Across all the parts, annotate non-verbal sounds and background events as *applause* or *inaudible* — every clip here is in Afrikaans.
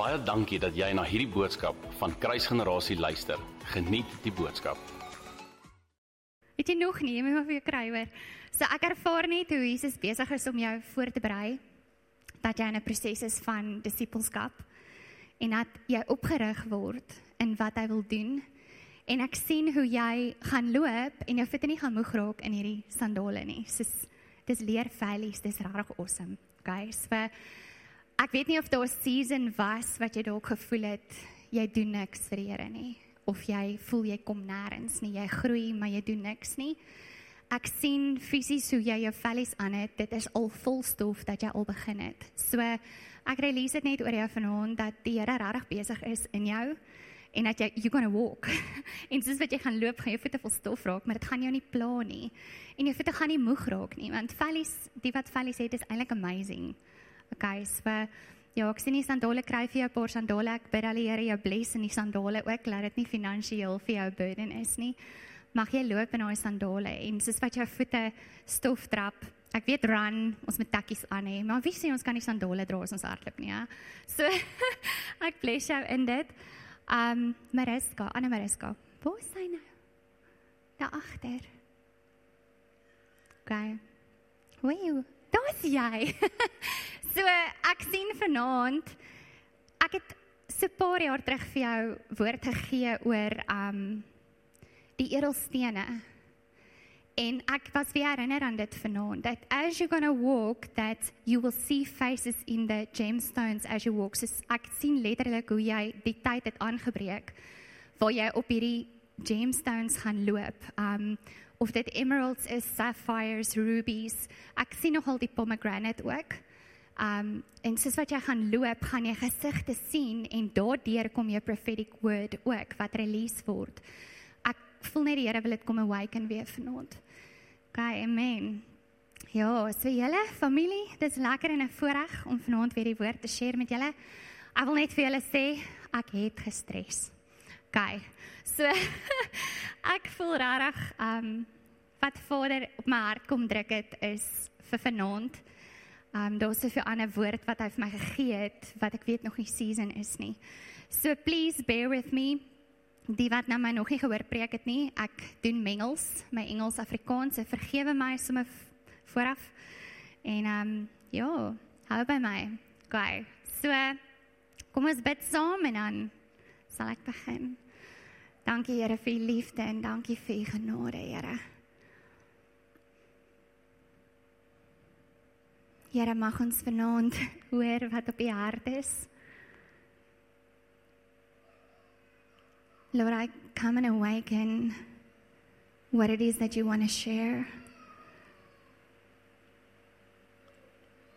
Baie dankie dat jy na hierdie boodskap van Kruisgenerasie luister. Geniet die boodskap. Weet jy nog nie, jy moet maar vir jou kry hoor. So ek ervaar net hoe Jesus besig is om jou voor te berei dat jy in 'n proses is van disippelskap en dat jy opgerig word in wat hy wil doen. En ek sien hoe jy gaan loop en jou voete nie gaan moeg raak in hierdie sandale nie. Soos dis leer veilies, dis regtig awesome. Okay, so ek weet nie of daar 'n season was wat jy dalk gevoel het jy doen niks vir die Here nie of jy voel jy kom nêrens nie. Jy groei, maar jy doen niks nie. Ek sien fisies hoe jy jou vellies aan het. Dit is al vol stof dat jy al begin het. So ek release dit net oor jou vanaand dat die Here regtig besig is in jou en dat jy you gonna walk. *laughs* en soos wat jy gaan loop, gaan jou voete vol stof raak, maar dit gaan jou nie pla nie. En jou voete gaan nie moeg raak nie, want vellies, die wat vellies het, is eintlik amazing. Okay, so ja, ek sien nie sandale kry vir jou paar sandale. Ek bid al die Here jou bless in die sandale ook, laat dit nie finansiëel vir jou burden is nie. Mag jy loop in daai sandale en soos wat jou voete stof trap. Ek weet run, ons moet takkies aan hê, maar wie sê ons kan nie sandale dra as ons hardloop nie, ja? So *laughs* ek bless jou in dit. Um Mariska, Anna Mariska. Waar is sy nou? Daar agter. Okay. Wow, daar's jy. *laughs* so ek sien vanaand ek het so 'n paar jaar terug vir jou woord gegee oor um die edelstene. En ek was weer herinner aan dit vanaand dat as you're going to walk that you will see faces in the gemstones as you walk. So ek sien letterlik hoe jy die tyd het aangebreek waar jy op hierdie gemstones gaan loop. Um of dit emeralds is, sapphires, rubies. Ek sien nogal die pomegranate ook. Um en soos wat jy gaan loop, gaan jy gesigte sien en daardeur kom jou prophetic word ook wat release word. Ek voel net die Here wil dit kom awaken weer vanaand. Okay, amen. Ja, so julle familie, dis lekker en 'n voorreg om vanaand weer die woord te share met julle. Ek wil net vir julle sê ek het gestres. Okay. So *laughs* ek voel regtig um wat Vader op my hart kom druk het is vir vanaand. Um daar's soveel ander woord wat hy vir my gegee het wat ek weet nog nie season is nie. So please bear with me. Die wat nou my nog nie gehoor preek het nie, ek doen mengels, my Engels Afrikaans, so vergewe my sommer vooraf. En um ja, hou by my. Okay. So kom ons bid saam en dan sal ek begin. Dankie Here vir u liefde en dankie vir u genade, Here. Here mag ons vanaand *laughs* hoor wat op u hart is. Lord, I come and awaken what it is that you want to share.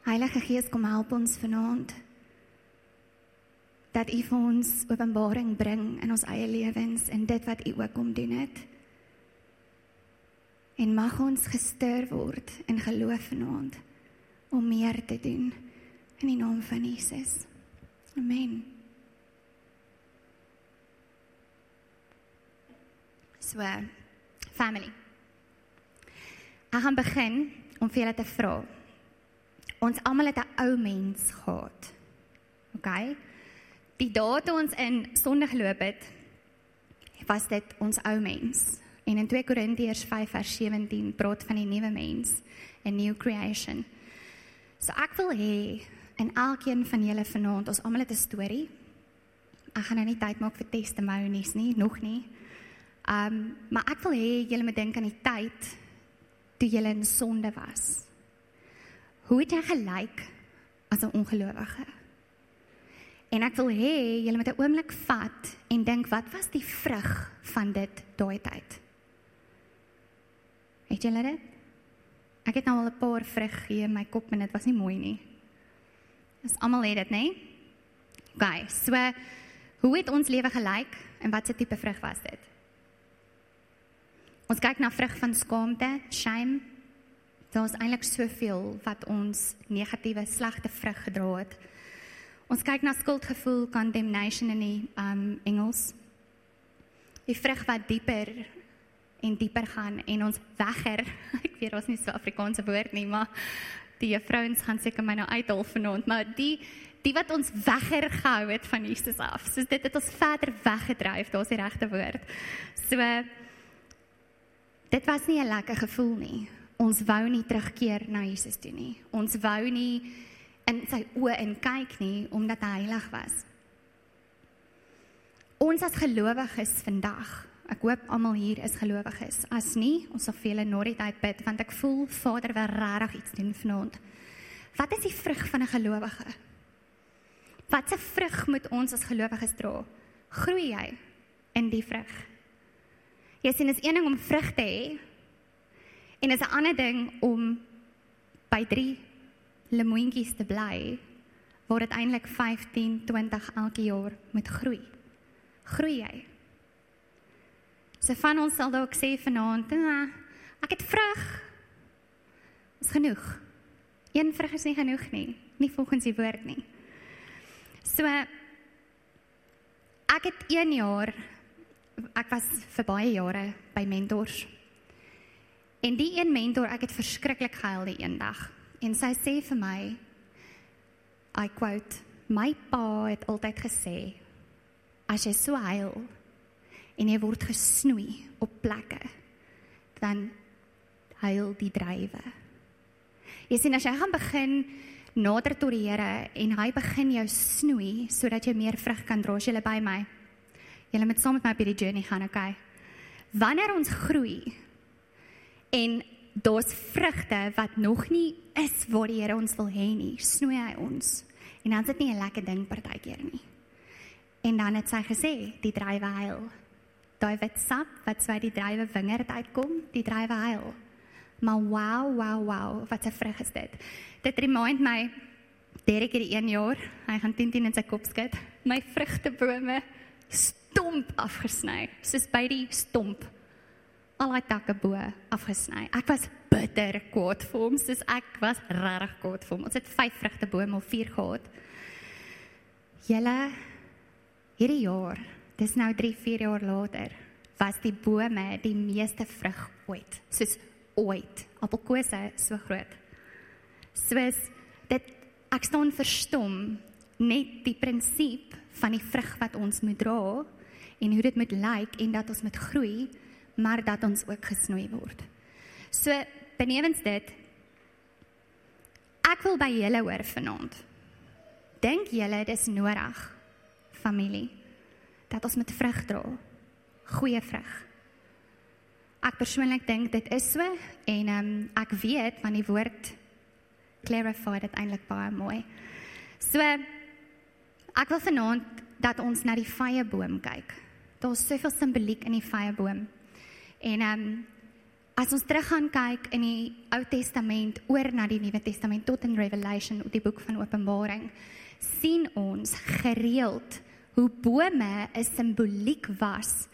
Heilige Gees, kom help ons vanaand dat U vir ons openbaring bring in ons eie lewens en dit wat U ook kom doen het. En mag ons gestuur word in geloof vanaand om meer te doen in die naam van Jesus. Amen. So, family. Ek gaan begin om vir julle te vra. Ons almal het 'n ou mens gehad. OK? Die dae toe ons in sonde geloop het, was dit ons ou mens. En in 2 Korintiërs 5 vers 17 praat van die nuwe mens, 'n new creation. So ek wil hê in elkeen van julle vanaand, ons almal het 'n storie. Ek gaan nou nie tyd maak vir testimonies nie, nog nie. Um, maar ek wil hê julle moet dink aan die tyd toe julle in sonde was. Hoe het jy gelyk as 'n ongelowige? En ek wil hê julle moet 'n oomblik vat en dink wat was die vrug van dit daai tyd? Het julle dit? Ek het nou al 'n paar vrug gegee in my kop en dit was nie mooi nie. Dis almal het dit, nê? Okay, so hoe het ons lewe gelyk en wat se tipe vrug was dit? Ons kyk na vrug van skaamte, shame. Daar is eintlik soveel wat ons negatiewe slegte vrug gedra het. Ons kyk na skuldgevoel, condemnation in die um Engels. Die vrug wat dieper en dieper gaan en ons wegger. *laughs* Ek weet ons nie so Afrikaanse woord nie, maar die vrouens gaan seker my nou uithaal vanaand, maar die die wat ons wegger gehou het van Jesus af. So dit het ons verder weggedryf, daar's die regte woord. So dit was nie 'n lekker gevoel nie. Ons wou nie terugkeer na Jesus toe nie. Ons wou nie in sy oë in kyk nie omdat hy heilig was. Ons as gelowiges vandag Ek hoop almal hier is gelowiges. As nie, ons sal vir julle nooit uitbid want ek voel Vader wil regtig iets doen vanaand. Wat is die vrug van 'n gelowige? Wat 'n vrug moet ons as gelowiges dra? Groei jy in die vrug? Jy sien is een ding om vrug te hê en is 'n ander ding om by 3 lemoentjies te bly waar dit eintlik 15, 20 elke jaar moet groei. Groei jy? So van ons sal dalk sê vanaand, ah, ek het vrug. Is genoeg. Een vrug is nie genoeg nie, nie volgens die woord nie. So ek het 1 jaar ek was vir baie jare by mentors. En die een mentor, ek het verskriklik gehuil die eendag. En sy sê vir my I quote, my pa het altyd gesê as jy so huil en jy word gesnoei op plekke, dan huil die drywe. Jy sien as jy gaan begin nader tot die Here en hy begin jou snoei sodat jy meer vrug kan dra. Is jy by my? Jy moet saam met my op hierdie journey gaan, okay? Wanneer ons groei en daar's vrugte wat nog nie is waar die Here ons wil hê nie, snoei hy ons. En dan is dit nie 'n lekker ding partykeer nie. En dan het sy gesê, die drywe huil. Daai wit sap wat swy die drywe wingerd uitkom, die drywe huil. Maar wow, wow, wow, wat 'n vrug is dit. Dit remind my Derek hierdie 1 jaar, hy gaan 10 10 in sy kop skud. My vrugtebome stomp afgesny, soos by die stomp. Al daai takke bo afgesny. Ek was bitter kwaad vir hom, soos ek was regtig kwaad vir hom. Ons het 5 vrugtebome of 4 gehad. Julle hierdie jaar, dis nou 3 4 jaar later, was die bome die meeste vrug ooit. Soos ooit. Appelkose so groot. Soos dit ek staan verstom net die prinsip van die vrug wat ons moet dra en hoe dit moet lyk en dat ons moet groei, maar dat ons ook gesnoei word. So benewens dit ek wil by julle hoor vanaand. Dink julle dis nodig familie dat ons met vrug dra? Goeie vrug. Ek persoonlik dink dit is so en um, ek weet van die woord clarify dit eintlik baie mooi. So ek wil vanaand dat ons na die vyeboom kyk. Daar's soveel simboliek in die vyeboom. En ehm um, as ons terug gaan kyk in die Ou Testament oor na die Nuwe Testament tot in Revelation, die boek van Openbaring, sien ons gereeld hoe bome 'n simboliek was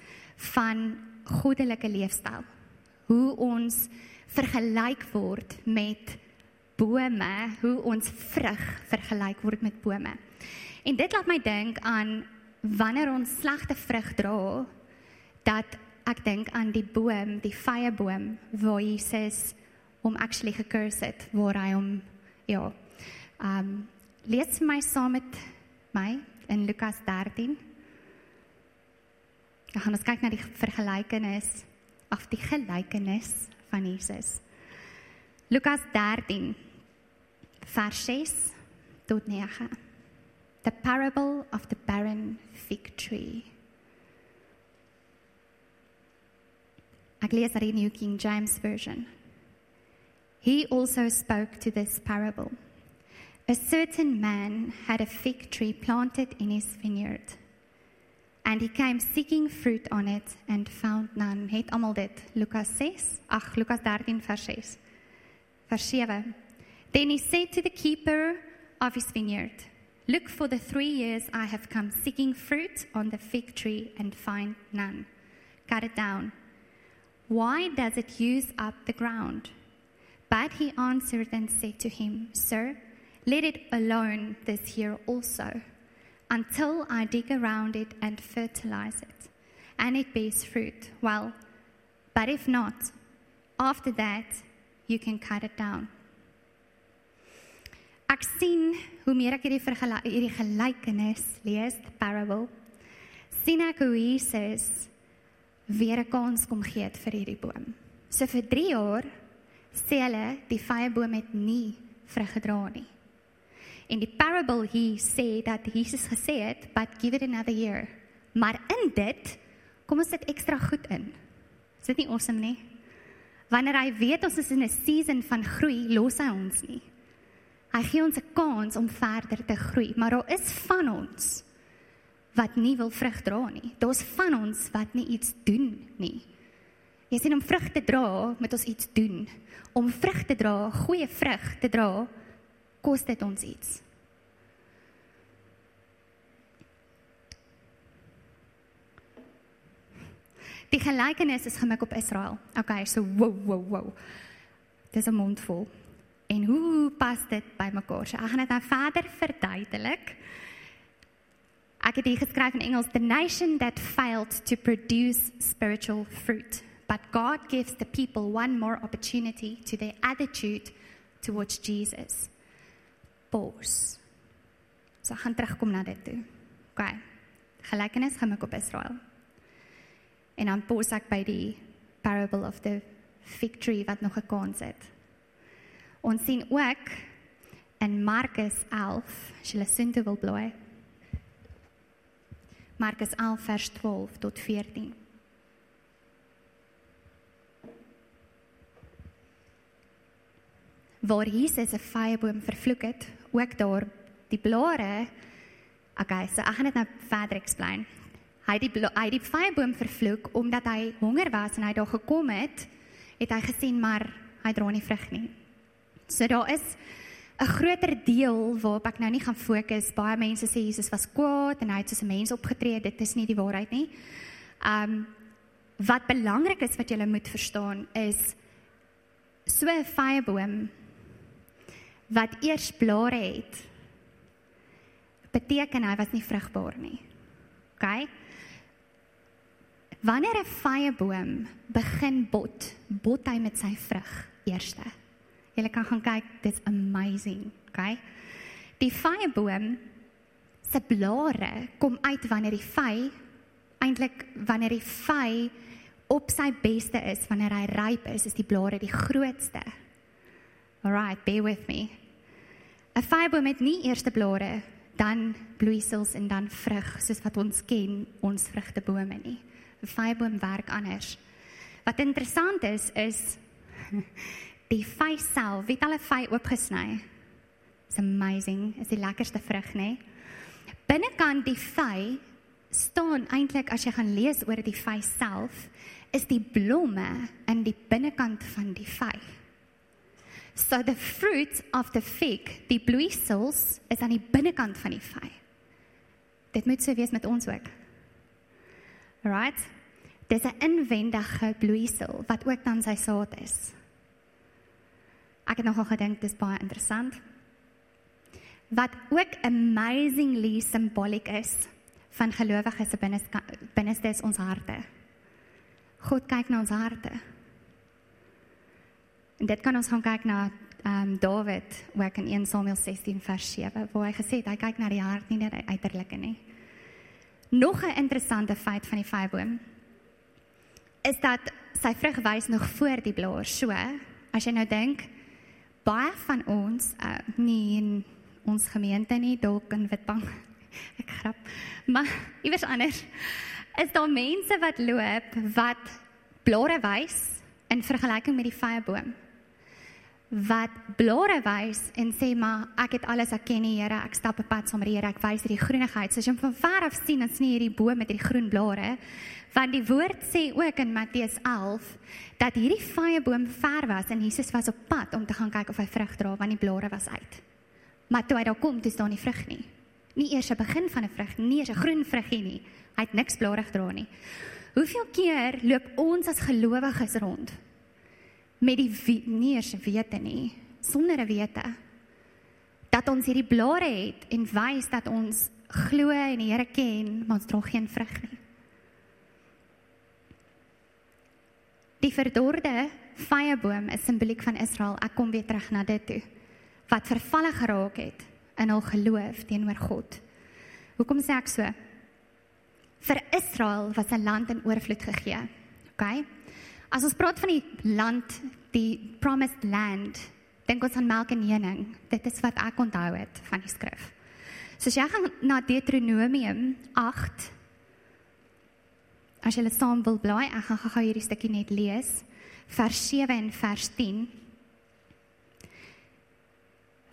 van goddelike leefstyl. Hoe ons vergelyk word met bome, hoe ons vrug vergelyk word met bome. En dit laat my dink aan wanneer ons slegte vrug dra, dat ek dink aan die boom, die vyeboom waar Jesus hom actually gekurs het, waar hy hom ja. Ehm um, lees my saam met my in Lukas 13 Dan gaan ons kyk na die vergelykenis of die gelykenis van Jesus. Lukas 13 vers 6 tot 9. The parable of the barren fig tree. Die New King James version. He also spoke to this parable. A certain man had a fig tree planted in his vineyard and he came seeking fruit on it and found none. Het almal dit Lukas 6, ag Lukas 13 vers 6. Vers 7. Then he said to the keeper of his vineyard, Look for the three years I have come seeking fruit on the fig tree and find none. Cut it down. Why does it use up the ground? But he answered and said to him, Sir, let it alone this year also until I dig around it and fertilize it, and it bears fruit. Well, but if not, after that, you can cut it down. Ek sien hoe meer ek hierdie hierdie gelykenis lees, the parable, sien ek hoe Jesus weer 'n kans kom gee het vir hierdie boom. So vir 3 jaar sê hulle die vyeboom het nie vrug gedra nie. En die parable hier sê dat Jesus gesê het, "But give it another year." Maar in dit kom ons dit ekstra goed in. Is dit nie awesome nie? Wanneer hy weet ons is in 'n season van groei, los hy ons nie. Hy gee ons 'n kans om verder te groei, maar daar is van ons wat nie wil vrug dra nie. Daar's van ons wat nie iets doen nie. Jy sien om vrug te dra, moet ons iets doen. Om vrug te dra, goeie vrug te dra, kos dit ons iets. Die gelykenis is gemik op Israel. Okay, so wow wow wow. Dis 'n mond vol. En hoe pas dit by mekaar? So ek gaan dit nou verder verduidelik. Ek het hier geskryf in Engels the nation that failed to produce spiritual fruit, but God gives the people one more opportunity to their attitude towards Jesus. Pause. So ek gaan terugkom na dit toe. Okay. Gelykenis gemik op Israel. En dan pause ek by die parable of the fig tree wat nog 'n kans het. Ons sien ook in Markus 11, as jy lesin te wil blaai. Markus 11 vers 12 tot 14. Waar Jesus 'n vyeboom vervloek het, ook daar die blare. Okay, so ek gaan dit nou verder explain. Hy het die hy het die vyeboom vervloek omdat hy honger was en hy daar gekom het, het hy gesien maar hy dra nie vrug nie. So daar is 'n groter deel waarop ek nou nie gaan fokus. Baie mense sê Jesus was kwaad en hy het soos 'n mens opgetree. Dit is nie die waarheid nie. Um wat belangrik is wat jy moet verstaan is so 'n vyeboom wat eers blare het beteken hy was nie vrugbaar nie. OK? Wanneer 'n vyeboom begin bot, bot hy met sy vrug eerste. Jy kan gaan kyk, dit's amazing, okay? Die vyeboom se blare kom uit wanneer die vy eintlik wanneer die vy op sy beste is, wanneer hy ryp is, is die blare die grootste. Alright, bear with me. 'n Vyeboom het nie eerste blare, dan bloeisels en dan vrug soos wat ons ken ons vrugtebome nie. 'n Vyeboom werk anders. Wat interessant is is die vy self, wie het al 'n vy oopgesny? It's amazing. Is die lekkerste vrug, nê? Binnekant die vy staan eintlik as jy gaan lees oor die vy self, is die blomme in die binnekant van die vy. So the fruit of the fig, die bloeisels is aan die binnekant van die vy. Dit moet so wees met ons ook. Right? Dis 'n inwendige bloeisel wat ook dan sy saad is. Ek het nogal gedink dis baie interessant. Wat ook amazingly symbolic is van gelowiges se binneste is ons harte. God kyk na ons harte. En dit kan ons gaan kyk na ehm um, Dawid, wat in 1 Samuel 16 vers 7, waar hy gesê het hy kyk na die hart nie net die uiterlike nie. Nog 'n interessante feit van die vyeboom is dat sy vrug wys nog voor die blaar. So, as jy nou dink baie van ons uh, nie in ons gemeente nie dalk in Witbank. *laughs* Ek grap. Maar iewers anders is daar mense wat loop wat blare wys in vergelyking met die vyeboom wat blare wys en sê maar ek het alles erken die Here. Ek stap 'n pad saam met die Here. Ek wys hierdie groenigheid. So as jy hom van ver af sien dan sien jy hierdie boom met hierdie groen blare. Want die woord sê ook in Matteus 11 dat hierdie vyeboom ver was en Jesus was op pad om te gaan kyk of hy vrug dra want die blare was uit. Maar toe hy daar kom dis daar nie vrug nie. Nie eers 'n begin van 'n vrug nie eers 'n groen vrugie nie. Hy het niks blare gedra nie. Hoeveel keer loop ons as gelowiges rond met die nie eers wete nie, sonder 'n wete dat ons hierdie blare het en wys dat ons glo en die Here ken, maar ons dra geen vrug nie. Die verdorde vyeboom is simboliek van Israel. Ek kom weer terug na dit toe. Wat vervalle geraak het in hul geloof teenoor God. Hoekom sê ek so? Vir Israel was 'n land in oorvloed gegee. OK? As ons praat van die land, die promised land, dink ons aan melk en honing. Dit is wat ek onthou het van die skrif. So as jy gaan na Deuteronomium 8 As jy hulle saam wil blaai, ek gaan gou hierdie stukkie net lees. Vers 7 en vers 10.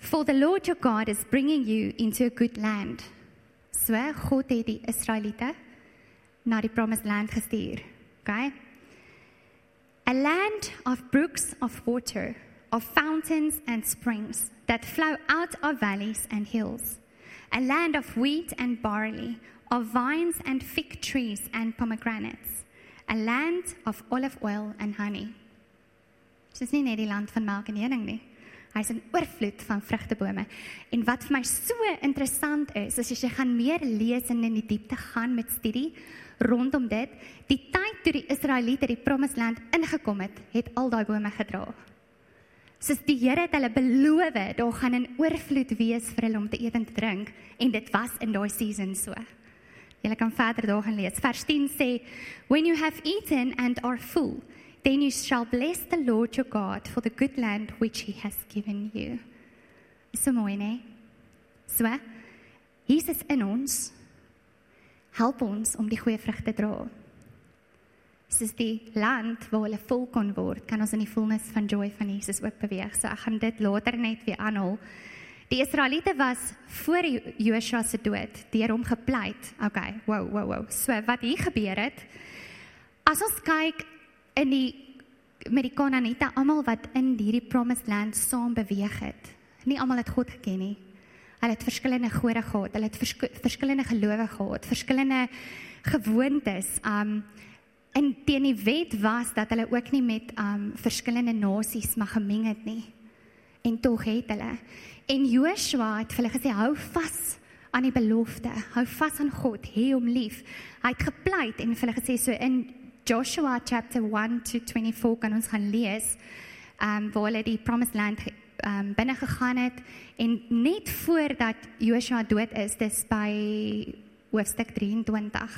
For the Lord your God is bringing you into a good land. So God het die Israeliete na die promised land gestuur. Okay? A land of brooks of water, of fountains and springs that flow out of valleys and hills. A land of wheat and barley, of vines and fig trees and pomegranates. A land of olive oil and honey. Dit is nie net die land van melk en honing nie. Hy's 'n oorvloed van vrugtebome. En wat vir my so interessant is, is as jy gaan meer lees en in die diepte gaan met studie rondom dit, die tyd toe die Israeliete die promised land ingekom het, het al daai bome gedra. Soos die Here het hulle beloof, daar gaan 'n oorvloed wees vir hulle om te eet en te drink en dit was in daai season so. Jy kan verder daar gaan lees. Vers 10 sê, "When you have eaten and are full, then you shall bless the Lord your God for the good land which he has given you." So mooi, né? So, Jesus in ons help ons om die goeie vrugte te dra. Soos die land waar hulle vol kon word, kan ons in die volnes van joy van Jesus ook beweeg. So ek gaan dit later net weer aanhaal. Die Israeliete was voor Joshua se dood deur hom gepleit. Okay, wow, wow, wow. So wat hier gebeur het, as ons kyk in die met die Kanaaniete, almal wat in hierdie promised land saam beweeg het. Nie almal het God geken nie. Hulle het verskillende gode gehad, hulle het vers verskillende gelowe gehad, verskillende gewoontes. Um en teen die wet was dat hulle ook nie met um verskillende nasies mag gemeng het nie. En tog het hulle. En Joshua het vir hulle gesê hou vas aan die belofte, hou vas aan God, hê hom lief. Hy het gepleit en vir hulle gesê so in Joshua chapter 1 to 24 kan ons gaan lees, um, waar hulle die promised land um, binne gegaan het en net voordat Joshua dood is, dis by hoofstuk 23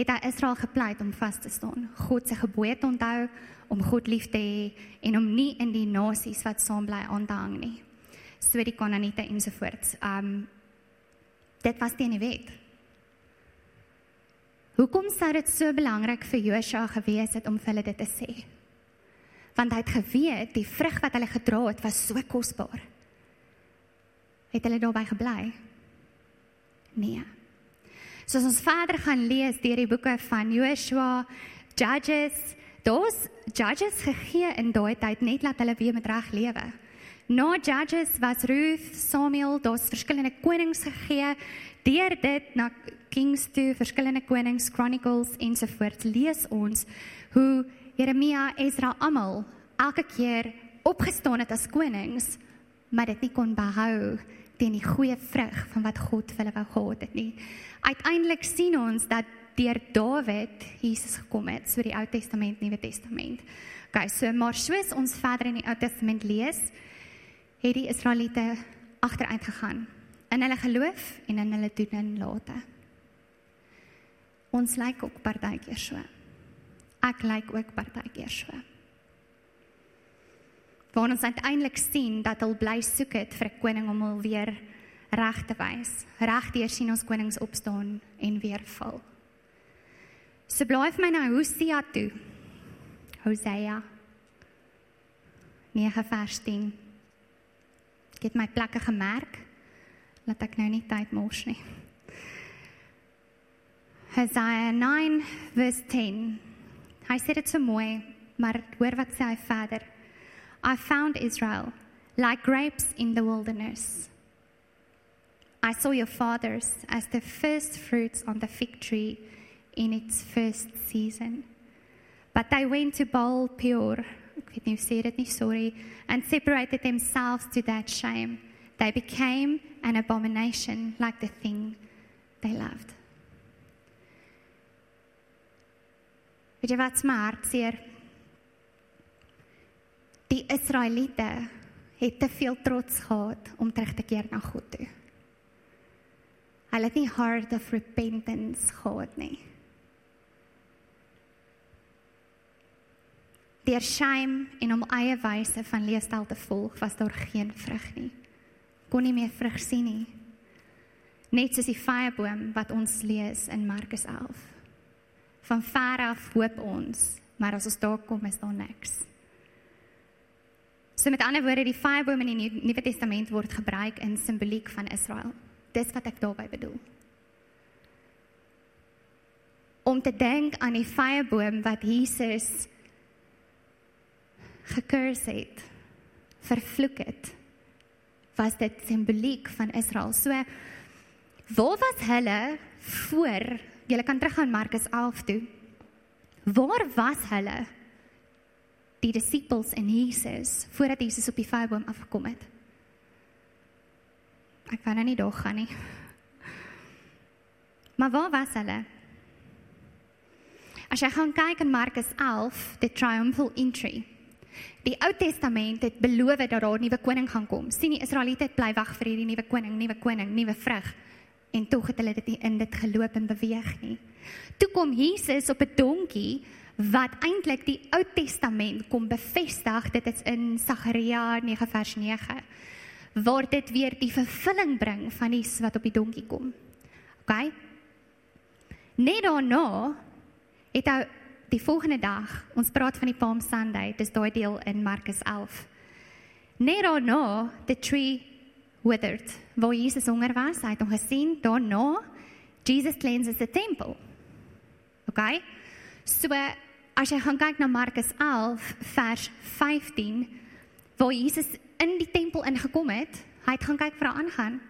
het hy Israel gepleit om vas te staan, God se gebooie te onthou, om God lief te hê en om nie in die nasies wat saam bly aan te hang nie. So die Kanaaniete ensovoorts. Um dit was teen die wet. Hoekom sou dit so belangrik vir Josua gewees het om vir hulle dit te sê? Want hy het geweet die vrug wat hulle gedra het was so kosbaar. Het hulle daarbey gebly? Nee. So as ons verder gaan lees deur die boeke van Joshua, Judges, daar's Judges gegee in daai tyd net laat hulle weer met reg lewe. Na Judges was Ruth, Samuel, daar's verskillende konings gegee. Deur dit na Kings toe, verskillende konings, Chronicles ensovoorts lees ons hoe Jeremia, Ezra almal elke keer opgestaan het as konings, maar dit nie kon behou teen die goeie vrug van wat God vir hulle wou gehad het nie. Uiteindelik sien ons dat deur Dawid Jesus gekom het, so die Ou Testament, Nuwe Testament. Okay, so maar soos ons verder in die Ou Testament lees, het die Israeliete agteruit gegaan in hulle geloof en in hulle doen en late. Ons lyk ook partykeer so. Ek lyk ook partykeer so. Waar ons uiteindelik sien dat hulle bly soek het vir 'n koning om hul weer reg te wys. Regdeur sien ons konings opstaan en weer val. So bly vir my nou Hosea toe. Hosea 9 vers 10. Ek het my plekke gemerk. Laat ek nou nie tyd mors nie. Hosea 9 verse 10. Hy sê dit so mooi, maar hoor wat sê hy verder. I found Israel like grapes in the wilderness. I saw your fathers as the first fruits on the fig tree in its first season. But they went to Baal Peor, sorry, and separated themselves to that shame. They became an abomination like the thing they loved. Weet jy wat smaak seer? Die Israeliete het te veel trots gehad om terug te keer na God toe. Hulle het nie heart of repentance gehad nie. Deur shame en om eie wyse van leefstyl te volg, was daar geen vrug nie. Kon nie meer vrug sien nie. Net soos die vyeboom wat ons lees in Markus 11. Van ver af hoop ons, maar as ons daar kom is daar niks. So met ander woorde, die vyeboom in die Nuwe Testament word gebruik in simboliek van Israel. Dis wat ek daarby bedoel. Om te dink aan die vyeboom wat Jesus gekurs het, vervloek het, was dit simboliek van Israel. So waar was hulle voor? Jy kan teruggaan Markus 11 toe. Waar was hulle? Die disippels en Jesus voordat Jesus op die vyeboom afgekom het. Ek kan nou nie daar gaan nie. *laughs* Maar waar was hulle? As jy gaan kyk in Markus 11, the triumphal entry, Die Ou Testament het beloof dat daar 'n nuwe koning gaan kom. sien die Israeliete het bly wag vir hierdie nuwe koning, nuwe koning, nuwe vrug. En tog het hulle dit nie in dit geloop en beweeg nie. Toe kom Jesus op 'n donkie wat eintlik die Ou Testament kom bevestig. Dit is in Sagaria 9 vers 9 waar dit weer die vervulling bring van die wat op die donkie kom. OK? Net daarna het hy die volgende dag, ons praat van die Palm Sunday, dis daai deel in Markus 11. Net daarna, the tree withered. Waar Jesus honger was, hy het hom gesien. Daarna, Jesus cleanses the temple. Okay? So as jy gaan kyk na Markus 11 vers 15, waar Jesus in die tempel ingekom het, hy het gaan kyk vir haar aangaan.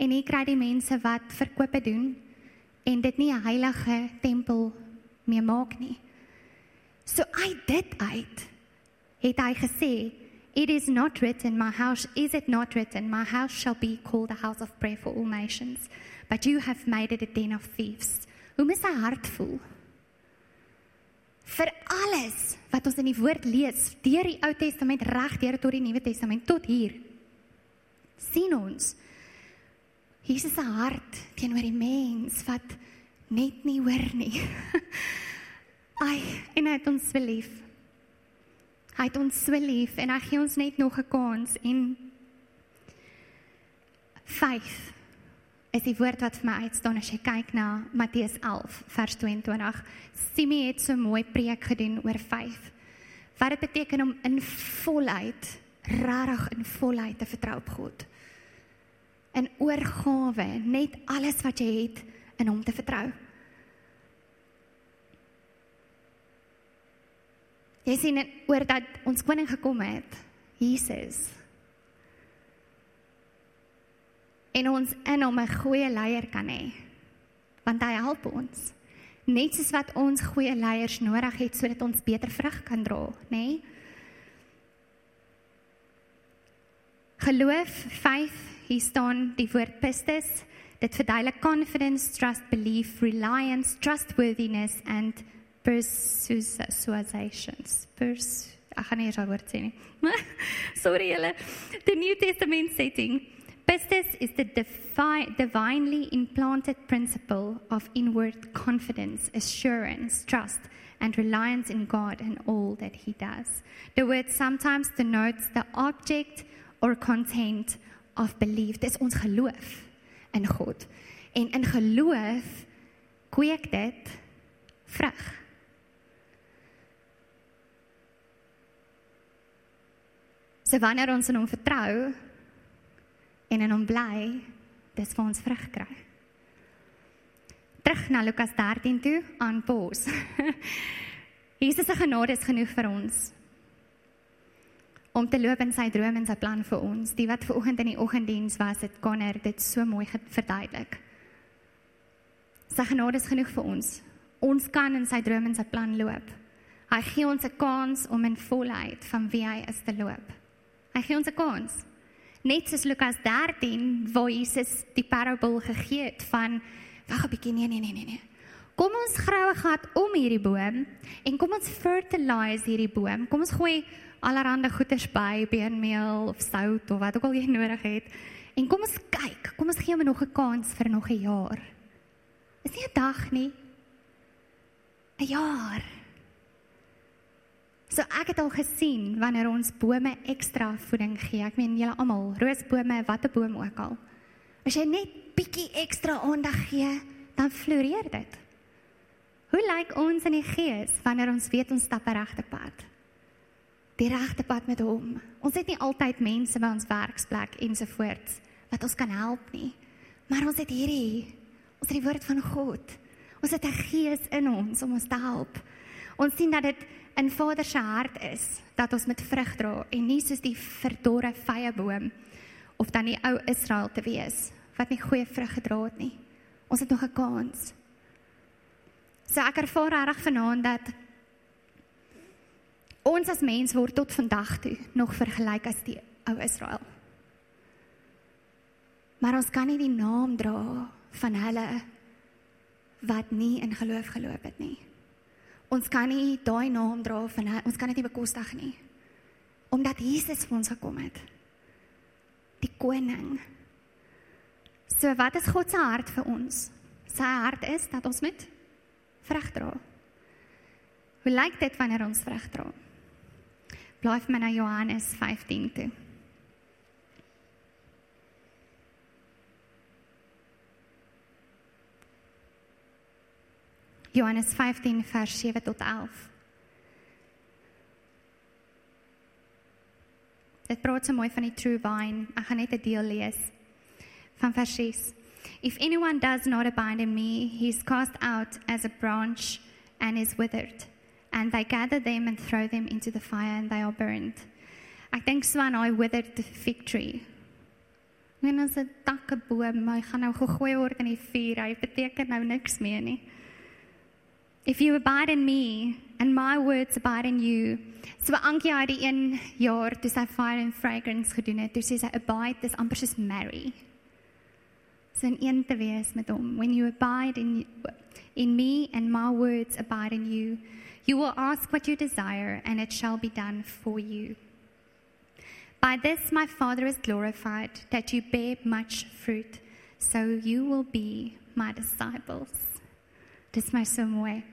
En hier kry die mense wat verkope doen en dit nie 'n heilige tempel meer maak nie. So uit dit uit het hy gesê, it is not written my house is it not written my house shall be called a house of prayer for all nations, but you have made it a den of thieves. Hoe mis sy hart voel? Vir alles wat ons in die woord lees, deur die Ou Testament reg deur tot die Nuwe Testament tot hier. sien ons Jesus se hart teenoor die mens wat net nie hoor nie. *laughs* Ai, en hy het ons so lief. Hy het ons so lief en hy gee ons net nog 'n kans en faith is die woord wat vir my uitstaan as jy kyk na Matteus 11 vers 22. Simi het so mooi preek gedoen oor faith. Wat dit beteken om in volheid, regtig in volheid te vertrou op God. In oorgawe, net alles wat jy het in hom te vertrou. Jy sien oor dat ons koning gekom het, Jesus. En ons in hom 'n goeie leier kan hê. Want hy help ons. Net soos wat ons goeie leiers nodig het sodat ons beter vrug kan dra, nê? Nee? Geloof, faith, hier staan die woord pistis. Dit verduidelik confidence, trust, belief, reliance, trustworthiness and persuasions. Pers Ek gaan nie eens woord sê nie. *laughs* Sorry julle. The New Testament setting. Pistis is the defi divinely implanted principle of inward confidence, assurance, trust, and reliance in God and all that He does. The word sometimes denotes the object or content of belief. Dis ons geloof in God. En in geloof kweek dit vrug. So wanneer ons in hom vertrou en in hom bly, dis vir ons vrug kry. Terug na Lukas 13 toe aan Paus. *laughs* Jesus se genade is genoeg vir ons om te loop in sy droom en sy plan vir ons. Die wat ver oggend in die oggenddiens was, het Connor dit so mooi verduidelik. Sy genade is genoeg vir ons. Ons kan in sy droom en sy plan loop. Hy gee ons 'n kans om in volheid van wie hy is te loop. Hy gee ons 'n kans. Net soos Lukas 13 waar Jesus die parabel gegee het van wag 'n bietjie nee nee nee nee nee. Kom ons grawe gat om hierdie boom en kom ons fertilise hierdie boom. Kom ons gooi allerlei goeders by, beenmeel of sout of wat ook al jy nodig het. En kom ons kyk, kom ons gee hom nog 'n kans vir nog 'n jaar. Is nie 'n dag nie. 'n Jaar. So ek het al gesien wanneer ons bome ekstra voeding gee. Ek meen julle almal, roosbome, watter boom ook al. As jy net bietjie ekstra aandag gee, dan floreer dit. Hoe lyk ons in die gees wanneer ons weet ons stap 'n regte pad? Die regte pad met hom. Ons het nie altyd mense by ons werksplek ensovoorts wat ons kan help nie. Maar ons het hierdie ons het die woord van God. Ons het 'n gees in ons om ons te help. Ons sien dat dit in Vader se hart is dat ons met vrug dra en nie soos die verdorre vyeboom of dan die ou Israel te wees wat nie goeie vrug gedra het nie. Ons het nog 'n kans. So ek ervaar reg vanaand dat ons as mens word tot vandag toe nog vergelyk as die ou Israel. Maar ons kan nie die naam dra van hulle wat nie in geloof geloop het nie. Ons kan nie daai naam dra van ons kan dit nie bekostig nie. Omdat Jesus vir ons gekom het. Die koning. So wat is God se hart vir ons? Sy hart is dat ons met vrug dra. Hoe lyk dit wanneer ons vrug dra? Blaai vir my na Johannes 15 toe. Johannes 15 vers 7 tot 11. Dit praat so mooi van die true vine. Ek gaan net 'n deel lees van vers 6. If anyone does not abide in me, he is cast out as a branch and is withered. And they gather them and throw them into the fire and they are burned. Ek dink so aan daai withered fig tree. As 'n takkeboom, hy gaan nou gegooi word in die vuur. Hy beteken nou niks meer nie. If you abide in me and my words abide in you. So Ankie het die 1 jaar toe sy fire and fragrance gedoen het, toe sê sy abide dis amper soos marry. So in een te wees met hom. When you abide in in me and my words abide in you, you will ask what you desire and it shall be done for you. By this my Father is glorified that you bear much fruit, so you will be my disciples. Dis my so mooi.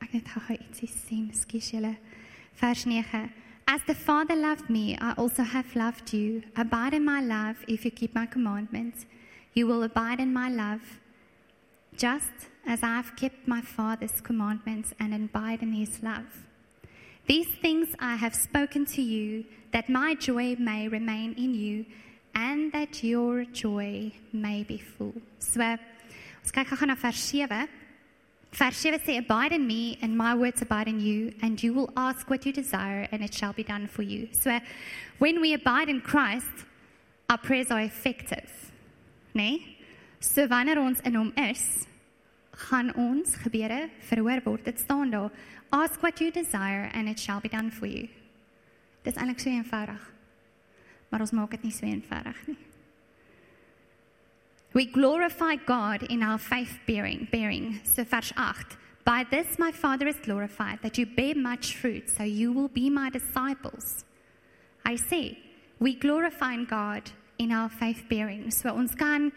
Ek net gou ietsie sien, skus julle. Vers 9. As the Father loved me, I also have loved you. Abide in my love if you keep my commandments. You will abide in my love, just as I have kept my Father's commandments and abide in his love. These things I have spoken to you, that my joy may remain in you, and that your joy may be full. So, ons kyk gou na vers 7. Vers 7 sê, Abide in me, and my words abide in you, and you will ask what you desire, and it shall be done for you. So, when we abide in Christ, our prayers are effective. Nee? So, wanneer ons in hom is, gaan ons gebede verhoor word. Dit staan daar, Ask what you desire, and it shall be done for you. Dis eintlik so eenvoudig. Maar ons maak dit nie so eenvoudig nie. We glorify God in our faith bearing. bearing. So vers 8. By this my Father is glorified, that you bear much fruit, so you will be my disciples. I say, we glorify God in our faith bearing. So ons kan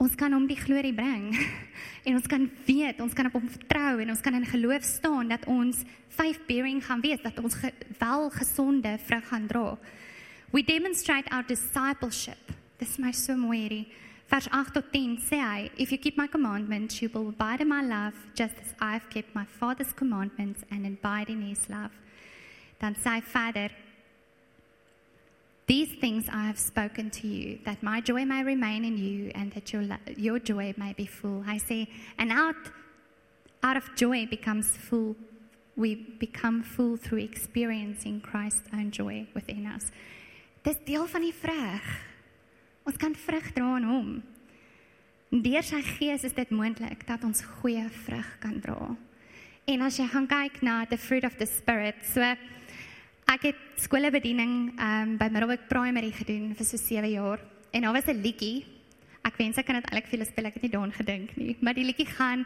ons kan hom die glorie bring. *laughs* en ons kan weet, ons kan op hom vertrou en ons kan in geloof staan dat ons faith bearing gaan wees, dat ons ge, wel gesonde vrug gaan dra. We demonstrate our discipleship. Dis my so mooi hierdie vers 8 tot 10 sê hy, if you keep my commandments, you will abide in my love, just as I've kept my father's commandments and abide in his love. Dan sê hy verder, These things I have spoken to you, that my joy may remain in you and that your, your joy may be full. I say, and out, out of joy becomes full, we become full through experiencing Christ's own joy within us. Dis deel van die vrug. Ons kan vrug dra in hom. Deur sy gees is dit moontlik dat ons goeie vrug kan dra. En as jy gaan kyk na the fruit of the spirit, so Ek het skoolbediening um, by Middelburg Primary gedoen vir so 7 jaar en daar was 'n liedjie. Ek wens ek kan dit eintlik vir julle speel, ek het nie daaraan gedink nie, maar die liedjie gaan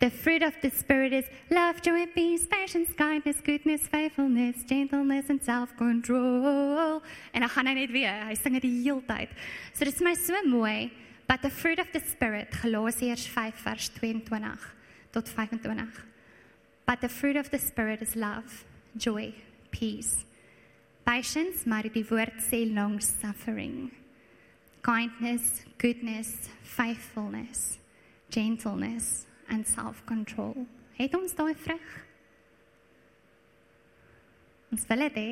The fruit of the spirit is love, joy, peace, patience, kindness, goodness, faithfulness, gentleness and self-control. En dan gaan hy net weer, hy sing dit die hele tyd. So dit is my so mooi, but the fruit of the spirit, Galasiërs 5 vers 22 tot 25. But the fruit of the spirit is love, joy, peace, patience, maar die woord sê long suffering, kindness, goodness, faithfulness, gentleness and self-control. Het ons daai vrug? Ons wil dit hê.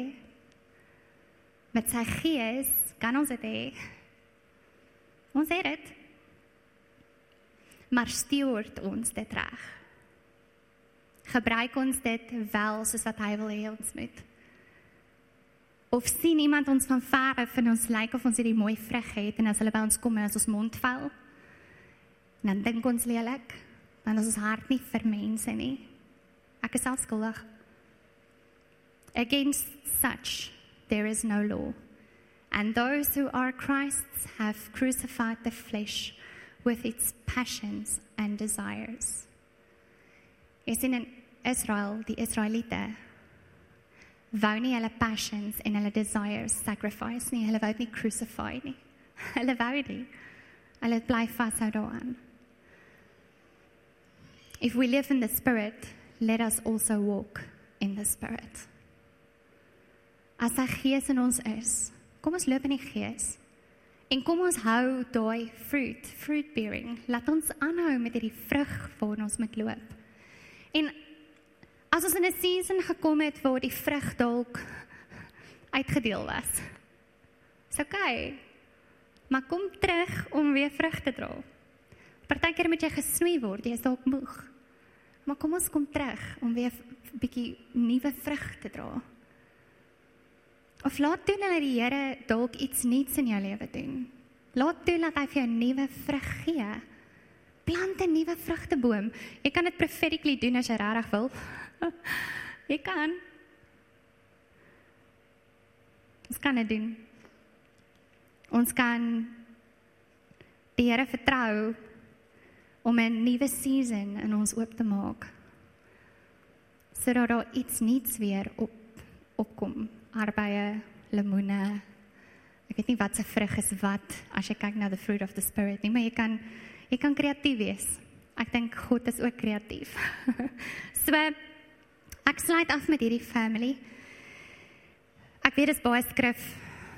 Met sy gees kan ons dit hê. Ons het dit. Maar stuur ons dit reg. Gebruik ons dit wel soos wat hy wil hê ons moet. Of sien iemand ons van ver af en ons lyk of ons hierdie mooi vrug het en as hulle by ons kom en as ons mond val, dan dink ons lelik, dan is ons hart nie vir mense nie. Ek is self skuldig. Against such there is no law. And those who are Christ's have crucified the flesh with its passions and desires. Is in Israel, die Israeliete wou nie hulle passions en hulle desires sacrifice nie. Hulle wou dit nie crucify nie. *laughs* Hulle wou nie. Hulle bly vashou daaraan. If we live in the spirit, let us also walk in the spirit. As hy gees in ons is, kom ons loop in die gees. En kom ons hou daai fruit, fruit bearing. Laat ons aanhou met hierdie vrug waarna ons moet loop. En as ons in 'n season gekom het waar die vrug dalk uitgedeel was. Dis okay. Maar kom terug om weer vrug te dra. Partykeer moet jy gesnoei word, jy is dalk moeg. Maar kom ons kom terug om weer 'n bietjie nuwe vrug te dra. Of laat toe dat die Here dalk iets nuuts in jou lewe doen. Laat toe dat hy vir jou nuwe vrug gee. Plant 'n nuwe vrugteboom. Jy kan dit prophetically doen as jy regtig wil. *laughs* jy kan. Ons kan dit doen. Ons kan die Here vertrou om 'n nuwe season in ons oop te maak. Sodat daar iets nuuts weer op opkom. Arbeie, lemoene. Ek weet nie wat se vrug is wat as jy kyk na the fruit of the spirit nie, maar jy kan jy kan kreatief wees. Ek dink God is ook kreatief. *laughs* so ek sluit af met hierdie family. Ek weet dit is baie skrif,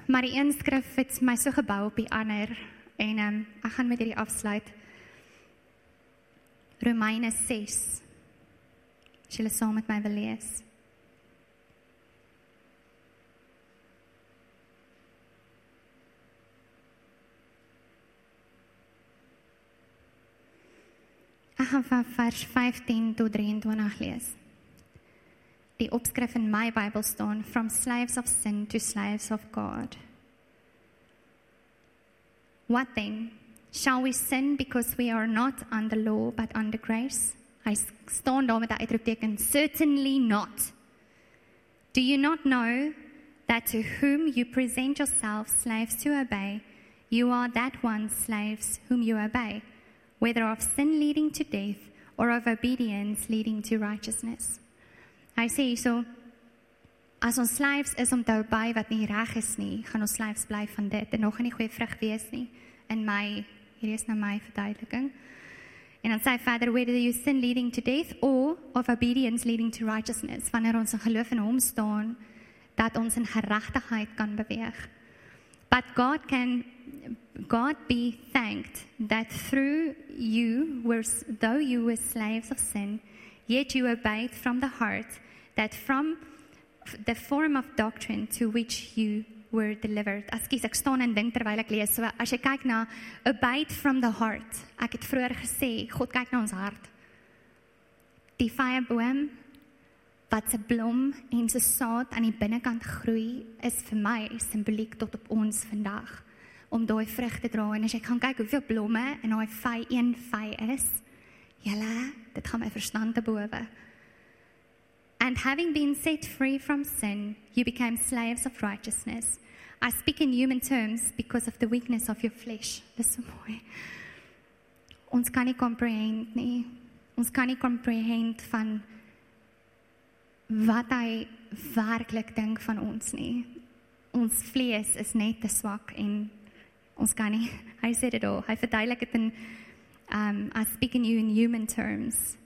maar die een skrif het my so gebou op die ander en um, ek gaan met hierdie afsluit. Romeine 6. As jy saam met my wil lees. Ek gaan van vers 15 tot 23 lees. Die opskrif in my Bybel staan from slaves of sin to slaves of God. What then? Shall we sin because we are not under law but under grace? I Hy staan daar met 'n uitroepteken certainly not. Do you not know that to whom you present yourselves slaves to obey, you are that one slaves whom you obey, whether of sin leading to death or of obedience leading to righteousness? Hy sê so as ons slaves is om te obey wat nie reg is nie, gaan ons slaves bly van dit en nog nie goeie vrug wees nie in my Hierdie is nou my verduideliking. En dan sê hy verder whether you sin leading to death or of obedience leading to righteousness, wanneer ons in geloof in hom staan dat ons in geregtigheid kan beweeg. But God can God be thanked that through you were though you were slaves of sin, yet you obeyed from the heart that from the form of doctrine to which you were delivered. Ekskuus, ek staan en dink terwyl ek lees. So as jy kyk na a bite from the heart. Ek het vroeër gesê, God kyk na ons hart. Die vyeboom wat se blom en se saad aan die binnekant groei is vir my simboliek tot op ons vandag om daai vrug te dra en as jy gaan kyk hoeveel blomme in daai vy een vy is, julle, dit gaan my verstand te bowe. And having been set free from sin, you became slaves of righteousness. I speak in human terms because of the weakness of your flesh. Dis so mooi. Ons kan nie comprehend nie. Ons kan nie comprehend van wat hy werklik dink van ons nie. Ons vlees is net te swak en ons kan nie. *laughs* Hy sê dit al. Hy verduidelik dit in um I speak in you in human terms.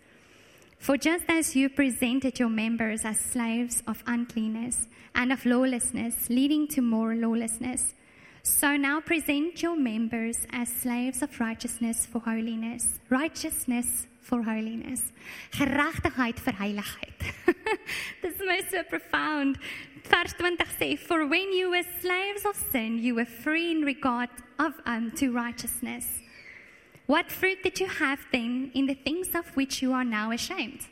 For just as you presented your members as slaves of uncleanness and of lawlessness, leading to more lawlessness, so now present your members as slaves of righteousness for holiness. Righteousness for holiness. Geregtigheid vir heiligheid. *laughs* This is my so profound. Vers 20 sê, For when you were slaves of sin, you were free in regard of um, to righteousness. What fruit did you have then in the things of which you are now ashamed?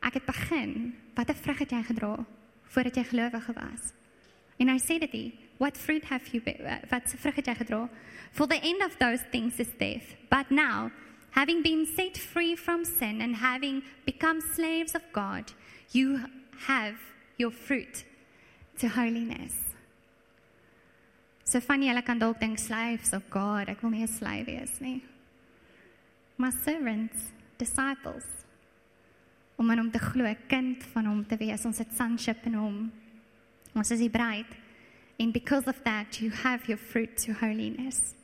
Ek het begin, watter vrug het jy gedra voordat jy gelowige was? En hy sê what fruit have you be- uh, wat vrug het jy gedra? For the end of those things is death. But now, having been set free from sin and having become slaves of God, you have your fruit to holiness. So van julle kan dalk dink slaves of God, ek wil nie 'n slaaf wees nie. Maar servants, disciples. Om aan hom te glo, 'n kind van hom te wees, ons het sonship in hom. Ons is die bruid. And because of that, you have your fruit to holiness.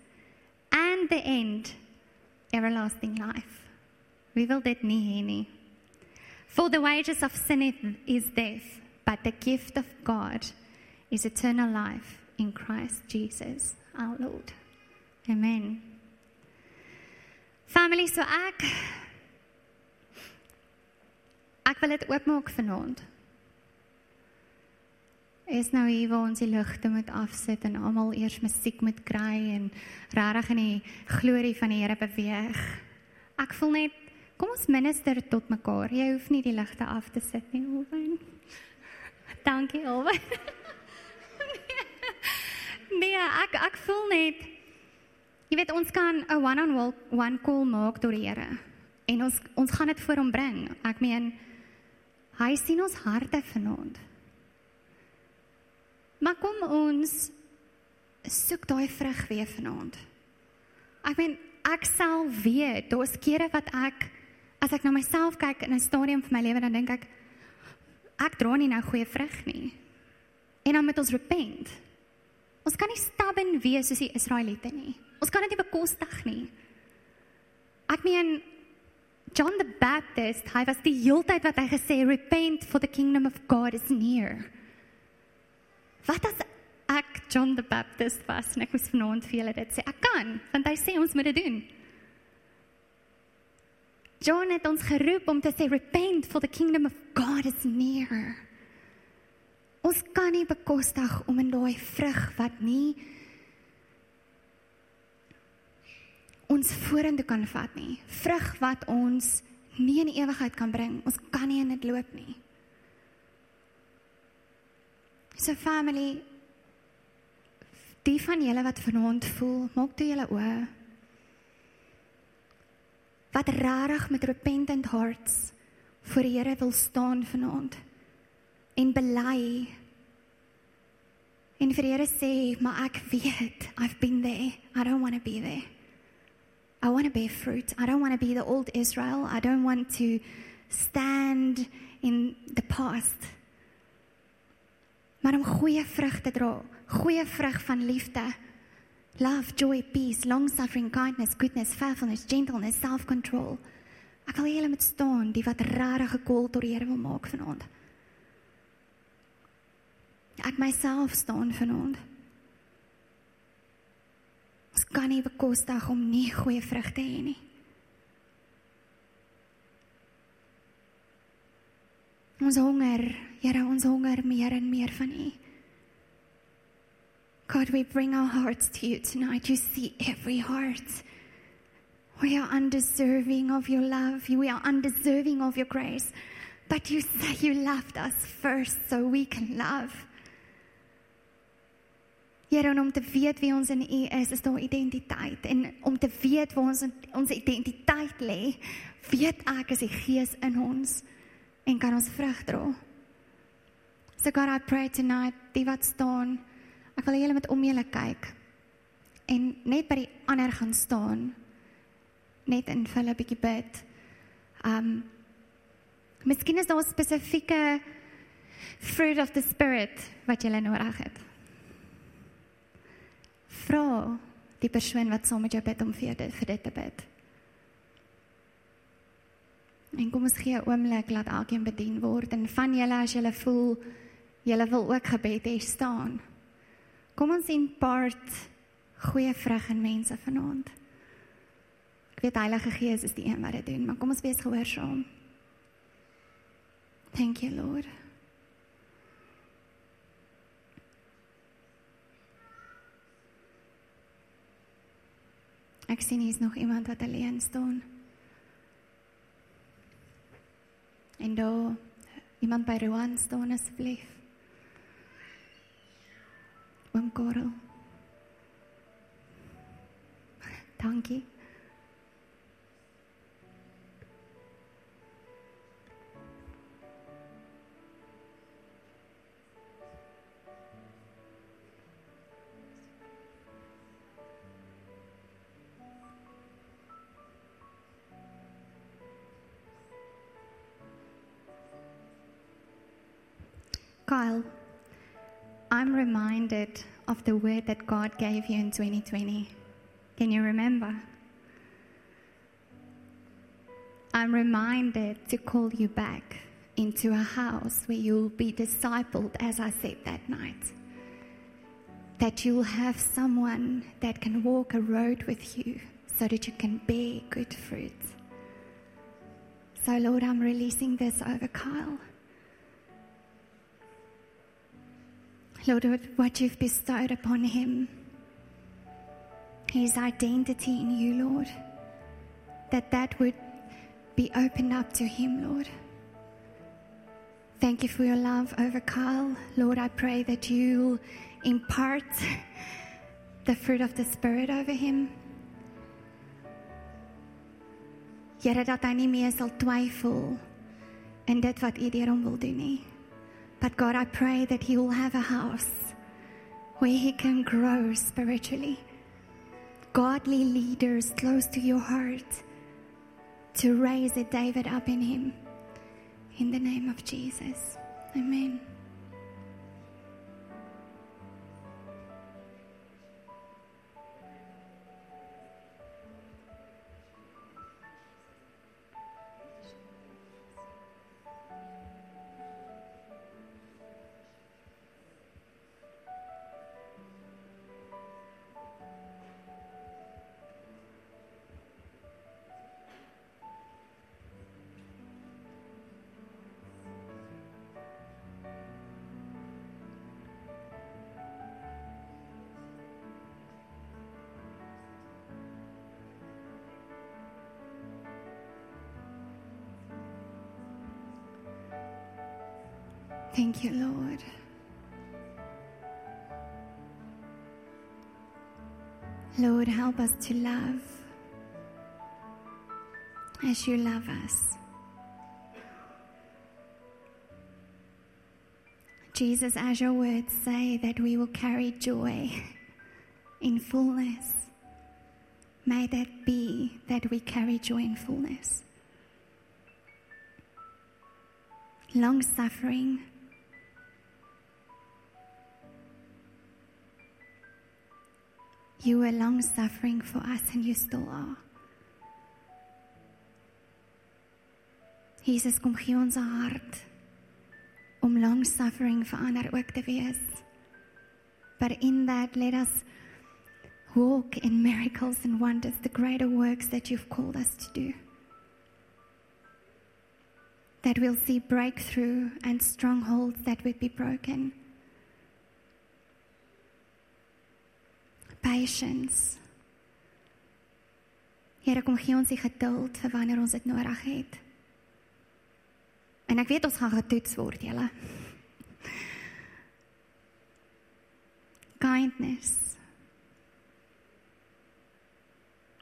And the end, everlasting life. Wie wil dit nie hê nie? For the wages of sin is death, but the gift of God is eternal life in Christ Jesus our Lord. Amen. Family, so ek ek wil dit oopmaak vanaand. Is nou hier waar ons die ligte moet afsit en almal eers musiek moet kry en regtig in die glorie van die Here beweeg. Ek voel net kom ons minister tot mekaar. Jy hoef nie die ligte af te sit nie, Alwyn. Dankie, Alwyn. *laughs* nee, ek ek voel net jy weet ons kan 'n one-on-one call maak tot die Here. En ons ons gaan dit voor hom bring. Ek meen hy sien ons harte vanaand. Maar kom ons soek daai vrug weer vanaand. Ek meen ek sal weet, daar's kere wat ek as ek na myself kyk in 'n stadium van my lewe dan dink ek ek dra nie nou goeie vrug nie. En dan moet ons repent. Ons kan nie stubborn wees soos die Israeliete nie. Ons kan dit nie bekostig nie. Ek meen John the Baptist, hy was die heeltyd wat hy gesê repent for the kingdom of God is near. Wat as ek John the Baptist was en ek moes vanaand vir julle dit sê? Ek kan, want hy sê ons moet dit doen. John het ons geroep om te sê repent for the kingdom of God is near. Ons kan nie bekostig om in daai vrug wat nie ons vorentoe kan vat nie. Vrug wat ons nie in ewigheid kan bring. Ons kan nie in dit loop nie. So family die van julle wat vanaand voel, maak toe julle oë. Wat rarig met repentant hearts voor die Here wil staan vanaand en bely en vir Here sê, maar ek weet, I've been there. I don't want to be there. I want to bear fruit. I don't want to be the old Israel. I don't want to stand in the past. Maar om goeie vrug te dra, goeie vrug van liefde, love, joy, peace, long-suffering, kindness, goodness, faithfulness, gentleness, self-control. Ek wil hê julle moet staan, die wat regtig gekol tot die Here wil maak vanaand. Ek myself staan vanaand. Ons kan nie bekostig om nie goeie vrug te hê nie. Ons honger, Here, ons honger meer en meer van U. God, we bring our hearts to you tonight. You see every heart. We are undeserving of your love. We are undeserving of your grace. But you say you loved us first so we can love. Here, om te weet wie ons in U is, is daar identiteit en om te weet waar ons ons identiteit lê, weet ek as die Gees in ons en kan ons vrug dra. So God, I pray tonight, die wat staan, ek wil julle moet om julle kyk en net by die ander gaan staan. Net in vir 'n bietjie bid. Um Miskien is daar 'n spesifieke fruit of the spirit wat jy nodig het. Vra die persoon wat saam met jou bid om vir dit vir dit te bid. En kom ons gee 'n oomblik laat elkeen bedien word en van julle as julle voel julle wil ook gebed hê staan. Kom ons impart goeie vrug in mense vanaand. Ek weet Heilige Gees is die een wat dit doen, maar kom ons wees gehoorsaam. Thank you, Lord. Ek sien hier is nog iemand wat alleen staan. En daar iemand by Rowan staan asseblief. Oom Karel. Dankie. Kyle, I'm reminded of the word that God gave you in 2020. Can you remember? I'm reminded to call you back into a house where you'll be discipled, as I said that night. That you'll have someone that can walk a road with you so that you can bear good fruit. So, Lord, I'm releasing this over Kyle. Lord, what you've bestowed upon him, his identity in you, Lord, that that would be opened up to him, Lord. Thank you for your love over Kyle. Lord, I pray that you impart *laughs* the fruit of the Spirit over him. Dat hy nie meer sal twyfel in dit wat U deur hom wil doen nie. But God, I pray that he will have a house where he can grow spiritually. Godly leaders close to your heart to raise a David up in him. In the name of Jesus. Amen. Thank you, Lord. Lord, help us to love as you love us. Jesus, as your words say, that we will carry joy in fullness. May that be that we carry joy in fullness. Long suffering. You were long suffering for us, and you still are. Jesus, kom gee ons 'n hart om long suffering vir ander ook te wees. But in that, let us walk in miracles and wonders, the greater works that you've called us to do. That we'll see breakthrough and strongholds that would be broken. Patience. Here kom gee ons die geduld vir wanneer ons dit nodig het. En ek weet ons gaan getoets word, julle. Kindness.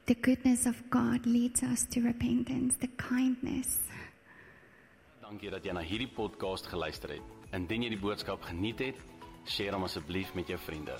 The goodness of God leads us to repentance, the kindness. Dankie dat jy na hierdie podcast geluister het. Indien jy die boodskap geniet het, deel hom asseblief met jou vriende.